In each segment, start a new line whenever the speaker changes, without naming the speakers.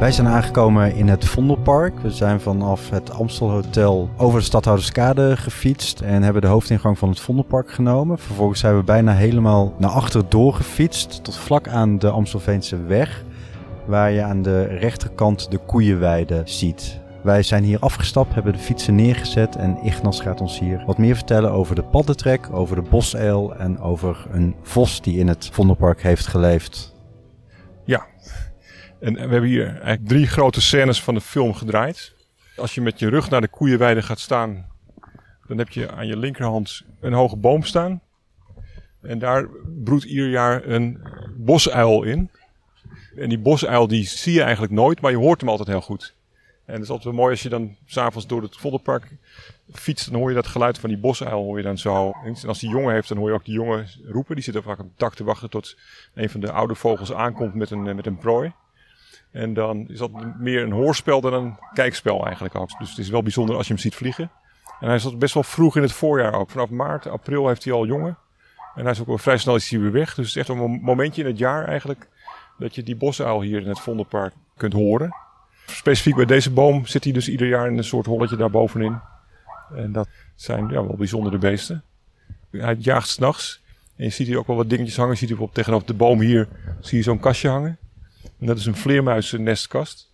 Wij zijn aangekomen in het Vondelpark. We zijn vanaf het Amstel Hotel over de Stadhouderskade gefietst en hebben de hoofdingang van het Vondelpark genomen. Vervolgens zijn we bijna helemaal naar achter doorgefietst tot vlak aan de Amstelveense weg, waar je aan de rechterkant de koeienweide ziet. Wij zijn hier afgestapt, hebben de fietsen neergezet en Ignas gaat ons hier wat meer vertellen over de paddentrek, over de bosuil en over een vos die in het Vondelpark heeft geleefd.
Ja, en we hebben hier eigenlijk drie grote scènes van de film gedraaid. Als je met je rug naar de koeienweide gaat staan, dan heb je aan je linkerhand een hoge boom staan. En daar broedt ieder jaar een bosuil in. En die bosuil die zie je eigenlijk nooit, maar je hoort hem altijd heel goed. En het is altijd wel mooi als je dan s'avonds door het Vondelpark fietst, dan hoor je dat geluid van die bosuil hoor je dan zo. En als die jongen heeft, dan hoor je ook die jongen roepen. Die zitten vaak op het dak te wachten tot een van de oude vogels aankomt met een, met een prooi. En dan is dat meer een hoorspel dan een kijkspel eigenlijk ook. Dus het is wel bijzonder als je hem ziet vliegen. En hij zat best wel vroeg in het voorjaar ook. Vanaf maart, april heeft hij al jongen. En hij is ook wel vrij snel is hij weer weg. Dus het is echt een momentje in het jaar eigenlijk dat je die bosuil hier in het Vondelpark kunt horen. Specifiek bij deze boom zit hij dus ieder jaar in een soort holletje daarbovenin. En dat zijn ja, wel bijzondere beesten. Hij jaagt s'nachts. En je ziet hier ook wel wat dingetjes hangen. Je ziet hier bijvoorbeeld tegenover de boom hier zie je zo'n kastje hangen. En dat is een vleermuizennestkast.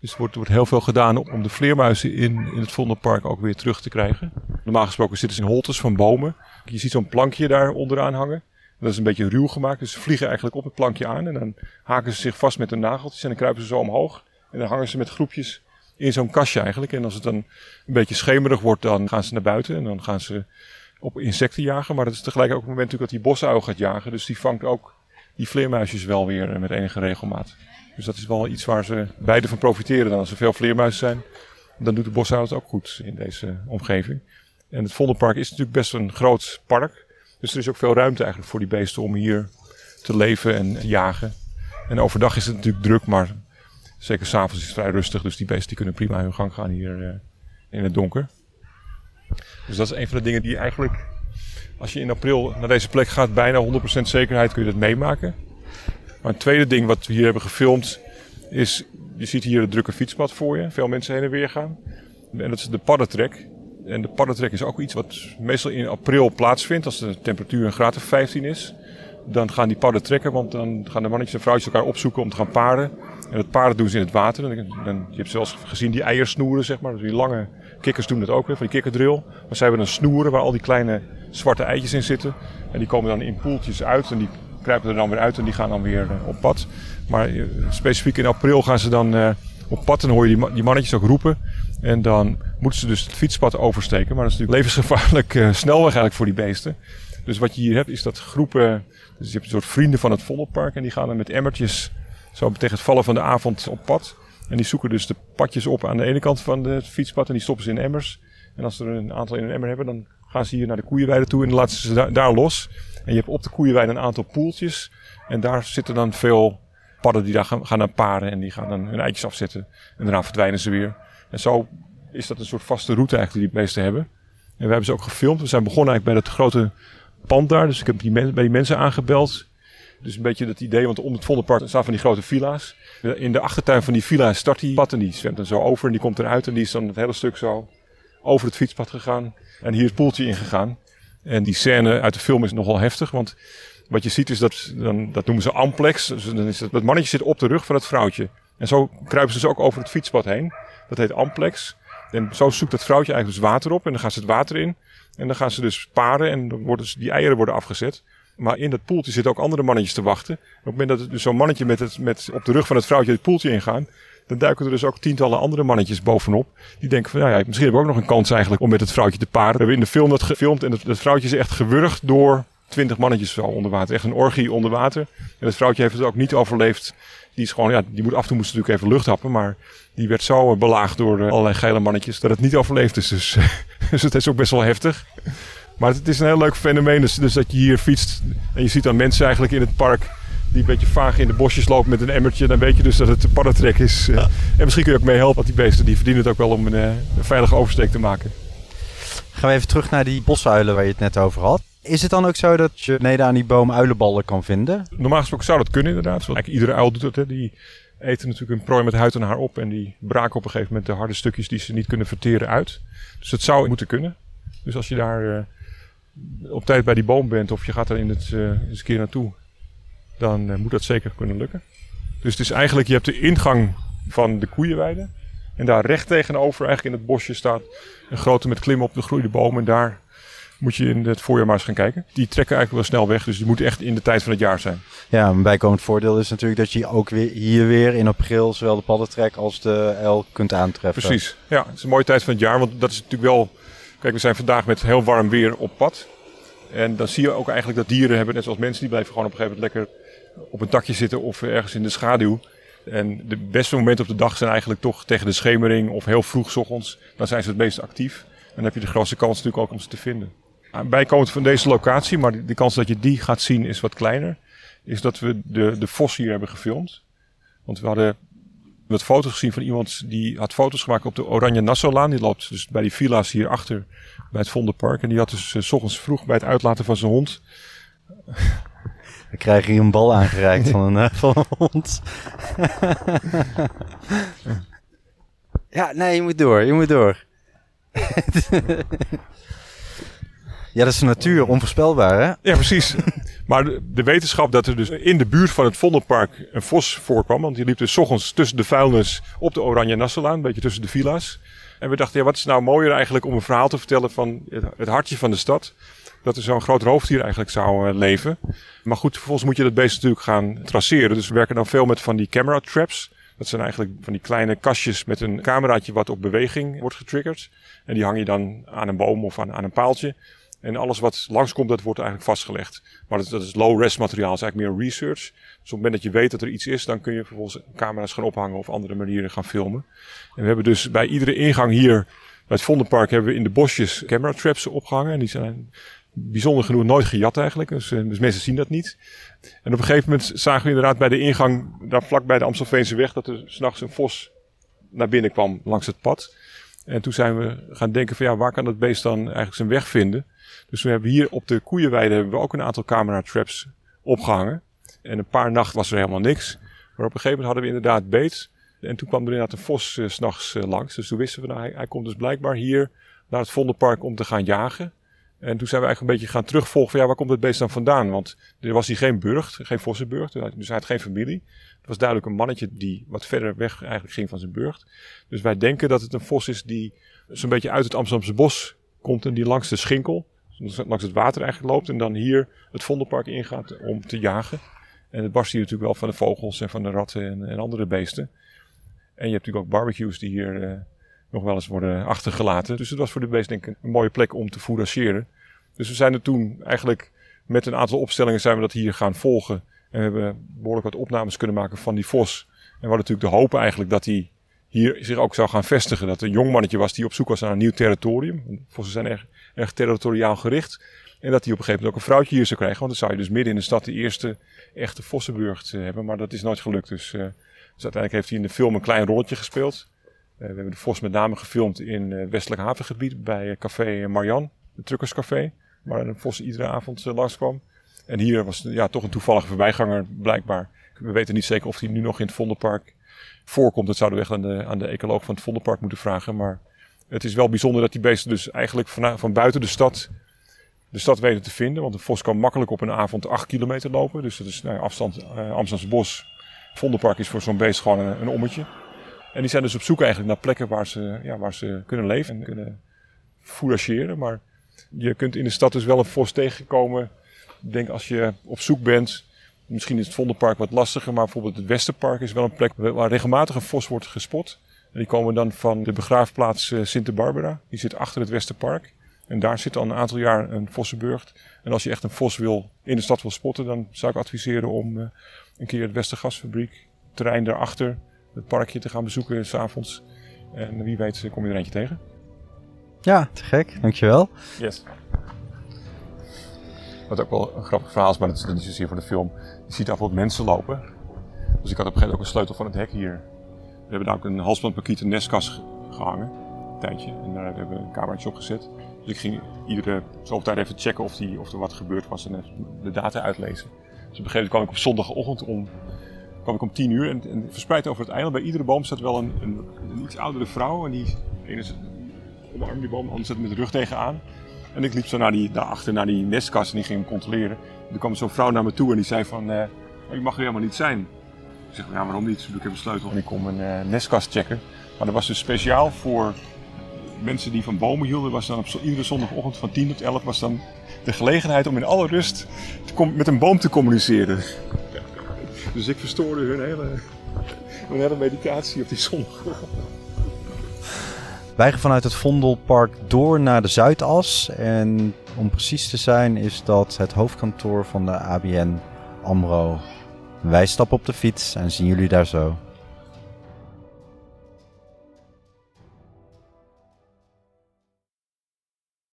Dus er wordt, wordt heel veel gedaan om de vleermuizen in, in het Vondelpark ook weer terug te krijgen. Normaal gesproken zitten ze in holtes van bomen. Je ziet zo'n plankje daar onderaan hangen. Dat is een beetje ruw gemaakt, dus ze vliegen eigenlijk op het plankje aan. En dan haken ze zich vast met hun nageltjes en dan kruipen ze zo omhoog. En dan hangen ze met groepjes in zo'n kastje eigenlijk. En als het dan een beetje schemerig wordt, dan gaan ze naar buiten. En dan gaan ze op insecten jagen. Maar dat is tegelijk ook het moment natuurlijk dat die bosuil gaat jagen. Dus die vangt ook die vleermuisjes wel weer met enige regelmaat. Dus dat is wel iets waar ze beide van profiteren. Dan als er veel vleermuizen zijn, dan doet de bosuil het ook goed in deze omgeving. En het Vondelpark is natuurlijk best een groot park. Dus er is ook veel ruimte eigenlijk voor die beesten om hier te leven en te jagen. En overdag is het natuurlijk druk, maar zeker s'avonds is het vrij rustig. Dus die beesten die kunnen prima hun gang gaan hier uh, in het donker. Dus dat is een van de dingen die eigenlijk, als je in april naar deze plek gaat, bijna 100% zekerheid kun je dat meemaken. Maar een tweede ding wat we hier hebben gefilmd is, je ziet hier het drukke fietspad voor je. Veel mensen heen en weer gaan. En dat is de paddentrek. En de paddentrek is ook iets wat meestal in april plaatsvindt, als de temperatuur een graad of 15 is. Dan gaan die padden trekken, want dan gaan de mannetjes en vrouwtjes elkaar opzoeken om te gaan paren. En het paren doen ze in het water. Dan, je hebt zelfs gezien die eiersnoeren, zeg maar. Dus die lange kikkers doen dat ook weer, van die kikkerdril. Maar ze hebben een snoeren waar al die kleine zwarte eitjes in zitten. En die komen dan in poeltjes uit en die kruipen er dan weer uit en die gaan dan weer uh, op pad. Maar uh, specifiek in april gaan ze dan uh, op pad en hoor je die, die, mannetjes ook roepen. En dan moeten ze dus het fietspad oversteken. Maar dat is natuurlijk levensgevaarlijk snelweg eigenlijk voor die beesten. Dus wat je hier hebt is dat groepen, dus je hebt een soort vrienden van het Vondelpark en die gaan dan met emmertjes zo tegen het vallen van de avond op pad. En die zoeken dus de padjes op aan de ene kant van het fietspad en die stoppen ze in emmers. En als er een aantal in een emmer hebben, dan gaan ze hier naar de koeienweide toe en dan laten ze ze daar, los. En je hebt op de koeienweide een aantal poeltjes. En daar zitten dan veel padden die daar gaan, gaan naar paren en die gaan dan hun eitjes afzetten. En daarna verdwijnen ze weer. En zo is dat een soort vaste route eigenlijk die die meesten hebben. En we hebben ze ook gefilmd. We zijn begonnen eigenlijk bij dat grote pand daar. Dus ik heb die bij die mensen aangebeld. Dus een beetje dat idee, want om het Vondelpark staan van die grote villa's. In de achtertuin van die villa start die pad en die zwemt dan zo over en die komt eruit en die is dan het hele stuk zo over het fietspad gegaan en hier het poeltje ingegaan. En die scène uit de film is nogal heftig, want wat je ziet is dat, dan, dat noemen ze amplex. Dus dan is dat mannetje zit op de rug van het vrouwtje. En zo kruipen ze dus ook over het fietspad heen. Dat heet amplex. En zo zoekt dat vrouwtje eigenlijk dus water op en dan gaan ze het water in. En dan gaan ze dus paren en dan worden die eieren worden afgezet. Maar in dat poeltje zitten ook andere mannetjes te wachten. op het moment dat dus zo'n mannetje met, het, met op de rug van het vrouwtje het poeltje ingaan, dan duiken er dus ook tientallen andere mannetjes bovenop. Die denken van, ja, ja misschien heb ik ook nog een kans eigenlijk om met het vrouwtje te paren. We hebben in de film dat gefilmd en dat, vrouwtje is echt gewurgd door twintig mannetjes zo onder water. Echt een orgie onder water. En het vrouwtje heeft het ook niet overleefd. Die is gewoon, ja, die moet af en toe moest natuurlijk even lucht happen, maar die werd zo belaagd door eh, allerlei geile mannetjes dat het niet overleefd is. Dus, dus het is ook best wel heftig. Maar het is een heel leuk fenomeen. Dus, dus, dat je hier fietst en je ziet dan mensen eigenlijk in het park die een beetje vaag in de bosjes lopen met een emmertje. Dan weet je dus dat het een paddentrek is. Ja. En misschien kun je ook mee helpen, want die beesten die verdienen het ook wel om een, een veilige oversteek te maken.
Gaan we even terug naar die bosuilen waar je het net over had. Is het dan ook zo dat je beneden aan die boom uilenballen kan vinden?
Normaal gesproken zou dat kunnen inderdaad. Eigenlijk iedere uil doet dat. Hè. Die eten natuurlijk een prooi met huid en haar op. En die braken op een gegeven moment de harde stukjes die ze niet kunnen verteren uit. Dus dat zou moeten kunnen. Dus als je daar uh, op tijd bij die boom bent of je gaat er in het, uh, eens een keer naartoe, dan uh, moet dat zeker kunnen lukken. Dus het is eigenlijk, je hebt de ingang van de koeienweide. En daar recht tegenover, eigenlijk in het bosje, staat een grote met klimmen op de groeide boom. En daar moet je in het voorjaar maar eens gaan kijken. Die trekken eigenlijk wel snel weg, dus die moet echt in de tijd van het jaar zijn.
Ja, een bijkomend voordeel is natuurlijk dat je ook weer hier weer in april zowel de paddentrek als de elk kunt aantreffen.
Precies, ja. Het is een mooie tijd van het jaar, want dat is natuurlijk wel... Kijk, we zijn vandaag met heel warm weer op pad. En dan zie je ook eigenlijk dat dieren hebben, net zoals mensen, die blijven gewoon op een gegeven moment lekker op een takje zitten of ergens in de schaduw. En de beste momenten op de dag zijn eigenlijk toch tegen de schemering of heel vroeg s ochtends. Dan zijn ze het meest actief. En dan heb je de grootste kans natuurlijk ook om ze te vinden. Bijkomend van deze locatie, maar de kans dat je die gaat zien is wat kleiner, is dat we de, de vos hier hebben gefilmd. Want we hadden wat foto's gezien van iemand die had foto's gemaakt op de Oranje Nassaulaan. Die loopt dus bij die villa's hier achter bij het Vondelpark. En die had dus uh, s ochtends vroeg bij het uitlaten van zijn hond.
Dan krijg je een bal aangereikt van een, uh, van een hond. ja, nee, je moet door, je moet door. Ja, dat is de natuur, onvoorspelbaar hè?
Ja, precies. maar de, wetenschap dat er dus in de buurt van het Vondelpark een vos voorkwam. Want die liep dus ochtends tussen de vuilnis op de Oranje Nasselaan, een beetje tussen de villa's. En we dachten, ja, wat is nou mooier eigenlijk om een verhaal te vertellen van het, hartje van de stad. Dat er zo'n groot roofdier eigenlijk zou uh, leven. Maar goed, vervolgens moet je dat beest natuurlijk gaan traceren. Dus we werken dan veel met van die camera traps. Dat zijn eigenlijk van die kleine kastjes met een cameraatje wat op beweging wordt getriggerd. En die hang je dan aan een boom of aan een paaltje. En alles wat langskomt, dat wordt eigenlijk vastgelegd. Maar dat, dat is low-res materiaal, dat is eigenlijk meer research. Dus op het moment dat je weet dat er iets is, dan kun je vervolgens camera's gaan ophangen of andere manieren gaan filmen. En we hebben dus bij iedere ingang hier, bij het Vondenpark, hebben we in de bosjes camera traps opgehangen. En die zijn bijzonder genoeg nooit gejat eigenlijk, dus, dus mensen zien dat niet. En op een gegeven moment zagen we inderdaad bij de ingang, daar vlak bij de Amstelveense weg, dat er s'nachts een vos naar binnen kwam langs het pad. En toen zijn we gaan denken van ja, waar kan dat beest dan eigenlijk zijn weg vinden? Dus we hebben hier op de koeienweide hebben we ook een aantal camera traps opgehangen. En een paar nachten was er helemaal niks. Maar op een gegeven moment hadden we inderdaad beet. En toen kwam er inderdaad een vos uh, s'nachts uh, langs. Dus toen wisten we, nou, hij, komt dus blijkbaar hier naar het Vondelpark om te gaan jagen. En toen zijn we eigenlijk een beetje gaan terugvolgen van ja, waar komt het beest dan vandaan? Want er was hier geen burcht, geen vossenburcht. Dus hij had geen familie. Het was duidelijk een mannetje die wat verder weg eigenlijk ging van zijn burcht. Dus wij denken dat het een vos is die zo'n beetje uit het Amsterdamse bos komt en die langs de Schinkel langs het water eigenlijk loopt en dan hier het Vondelpark ingaat om te jagen. En het barst hier natuurlijk wel van de vogels en van de ratten en, en andere beesten. En je hebt natuurlijk ook barbecues die hier uh, nog wel eens worden achtergelaten. Dus het was voor de beesten denk ik een mooie plek om te fourageren. Dus we zijn er toen eigenlijk met een aantal opstellingen zijn we dat hier gaan volgen. En we hebben behoorlijk wat opnames kunnen maken van die vos. En we hadden natuurlijk de hoop eigenlijk dat hij hier zich ook zou gaan vestigen. Dat een jong mannetje was die op zoek was naar een nieuw territorium. Vossen zijn erg erg territoriaal gericht. En dat hij op een gegeven moment ook een vrouwtje hier zou krijgen. Want dan zou je dus midden in de stad de eerste echte Vossenburg eh, hebben. Maar dat is nooit gelukt. Dus, uh, dus uiteindelijk heeft hij in de film een klein rolletje gespeeld. Uh, we hebben de Vos met name gefilmd in het westelijk havengebied bij Café Marian, de Truckerscafé. Waar een Vos iedere avond langskwam. En hier was ja, toch een toevallige voorbijganger blijkbaar. We weten niet zeker of hij nu nog in het Vondelpark voorkomt. Dat zouden we echt aan de, aan de ecoloog van het Vondelpark moeten vragen. Maar het is wel bijzonder dat die beesten dus eigenlijk van, van buiten de stad de stad weten te vinden. Want een vos kan makkelijk op een avond 8 kilometer lopen. Dus dat is nou, afstand uh, Amsterdamse bos. Vondelpark is voor zo'n beest gewoon een, een, ommetje. En die zijn dus op zoek eigenlijk naar plekken waar ze, ja, waar ze kunnen leven en kunnen fourageren. Maar je kunt in de stad dus wel een vos tegenkomen. Ik denk als je op zoek bent. Misschien is het Vondelpark wat lastiger, maar bijvoorbeeld het Westerpark is wel een plek waar regelmatig een vos wordt gespot. En die komen dan van de begraafplaats uh, Sint Barbara. Die zit achter het Westerpark. En daar zit al een aantal jaar een vossenburgt. En als je echt een vos wil, in de stad wil spotten, dan zou ik adviseren om uh, een keer het Westergasfabriek, terrein daarachter, het parkje te gaan bezoeken s'avonds. En wie weet kom je er eentje tegen.
Ja, te gek. Dankjewel.
Yes. Wat ook wel een grappig verhaal is, maar dat is niet zozeer voor de film. Je ziet daar bijvoorbeeld mensen lopen. Dus ik had op een gegeven moment ook een sleutel van het hek hier we hebben daar ook een halsbandpakiet en nestkast gehangen. Een tijdje. En daar hebben we een cameraatje op gezet. Dus ik ging iedere zoveel tijd even checken of, die, of er wat gebeurd was en de data uitlezen. Dus op een gegeven moment kwam ik op zondagochtend om kwam ik om tien uur en, verspreid over het eiland. Bij iedere boom staat wel een, een, een iets oudere vrouw. En die ene is omarmt die boom, de zit met de rug tegenaan. En ik liep zo naar die, daarachter naar die nestkast en die ging hem controleren. En toen kwam zo'n vrouw naar me toe en die zei van, eh je mag er helemaal niet zijn. Ik zeg, ja waarom niet? Ik heb een sleutel en ik kom een eh, nestkast checken. Maar dat was dus speciaal voor mensen die van bomen hielden. Was dan op iedere zondagochtend van 10 tot 11 was dan de gelegenheid om in alle rust te met een boom te communiceren. Dus ik verstoorde hun hele, meditatie op die zondagochtend.
Wij gaan vanuit het Vondelpark door naar de Zuidas. En om precies te zijn is dat het hoofdkantoor van de ABN AMRO. Wij stappen op de fiets en zien jullie daar zo.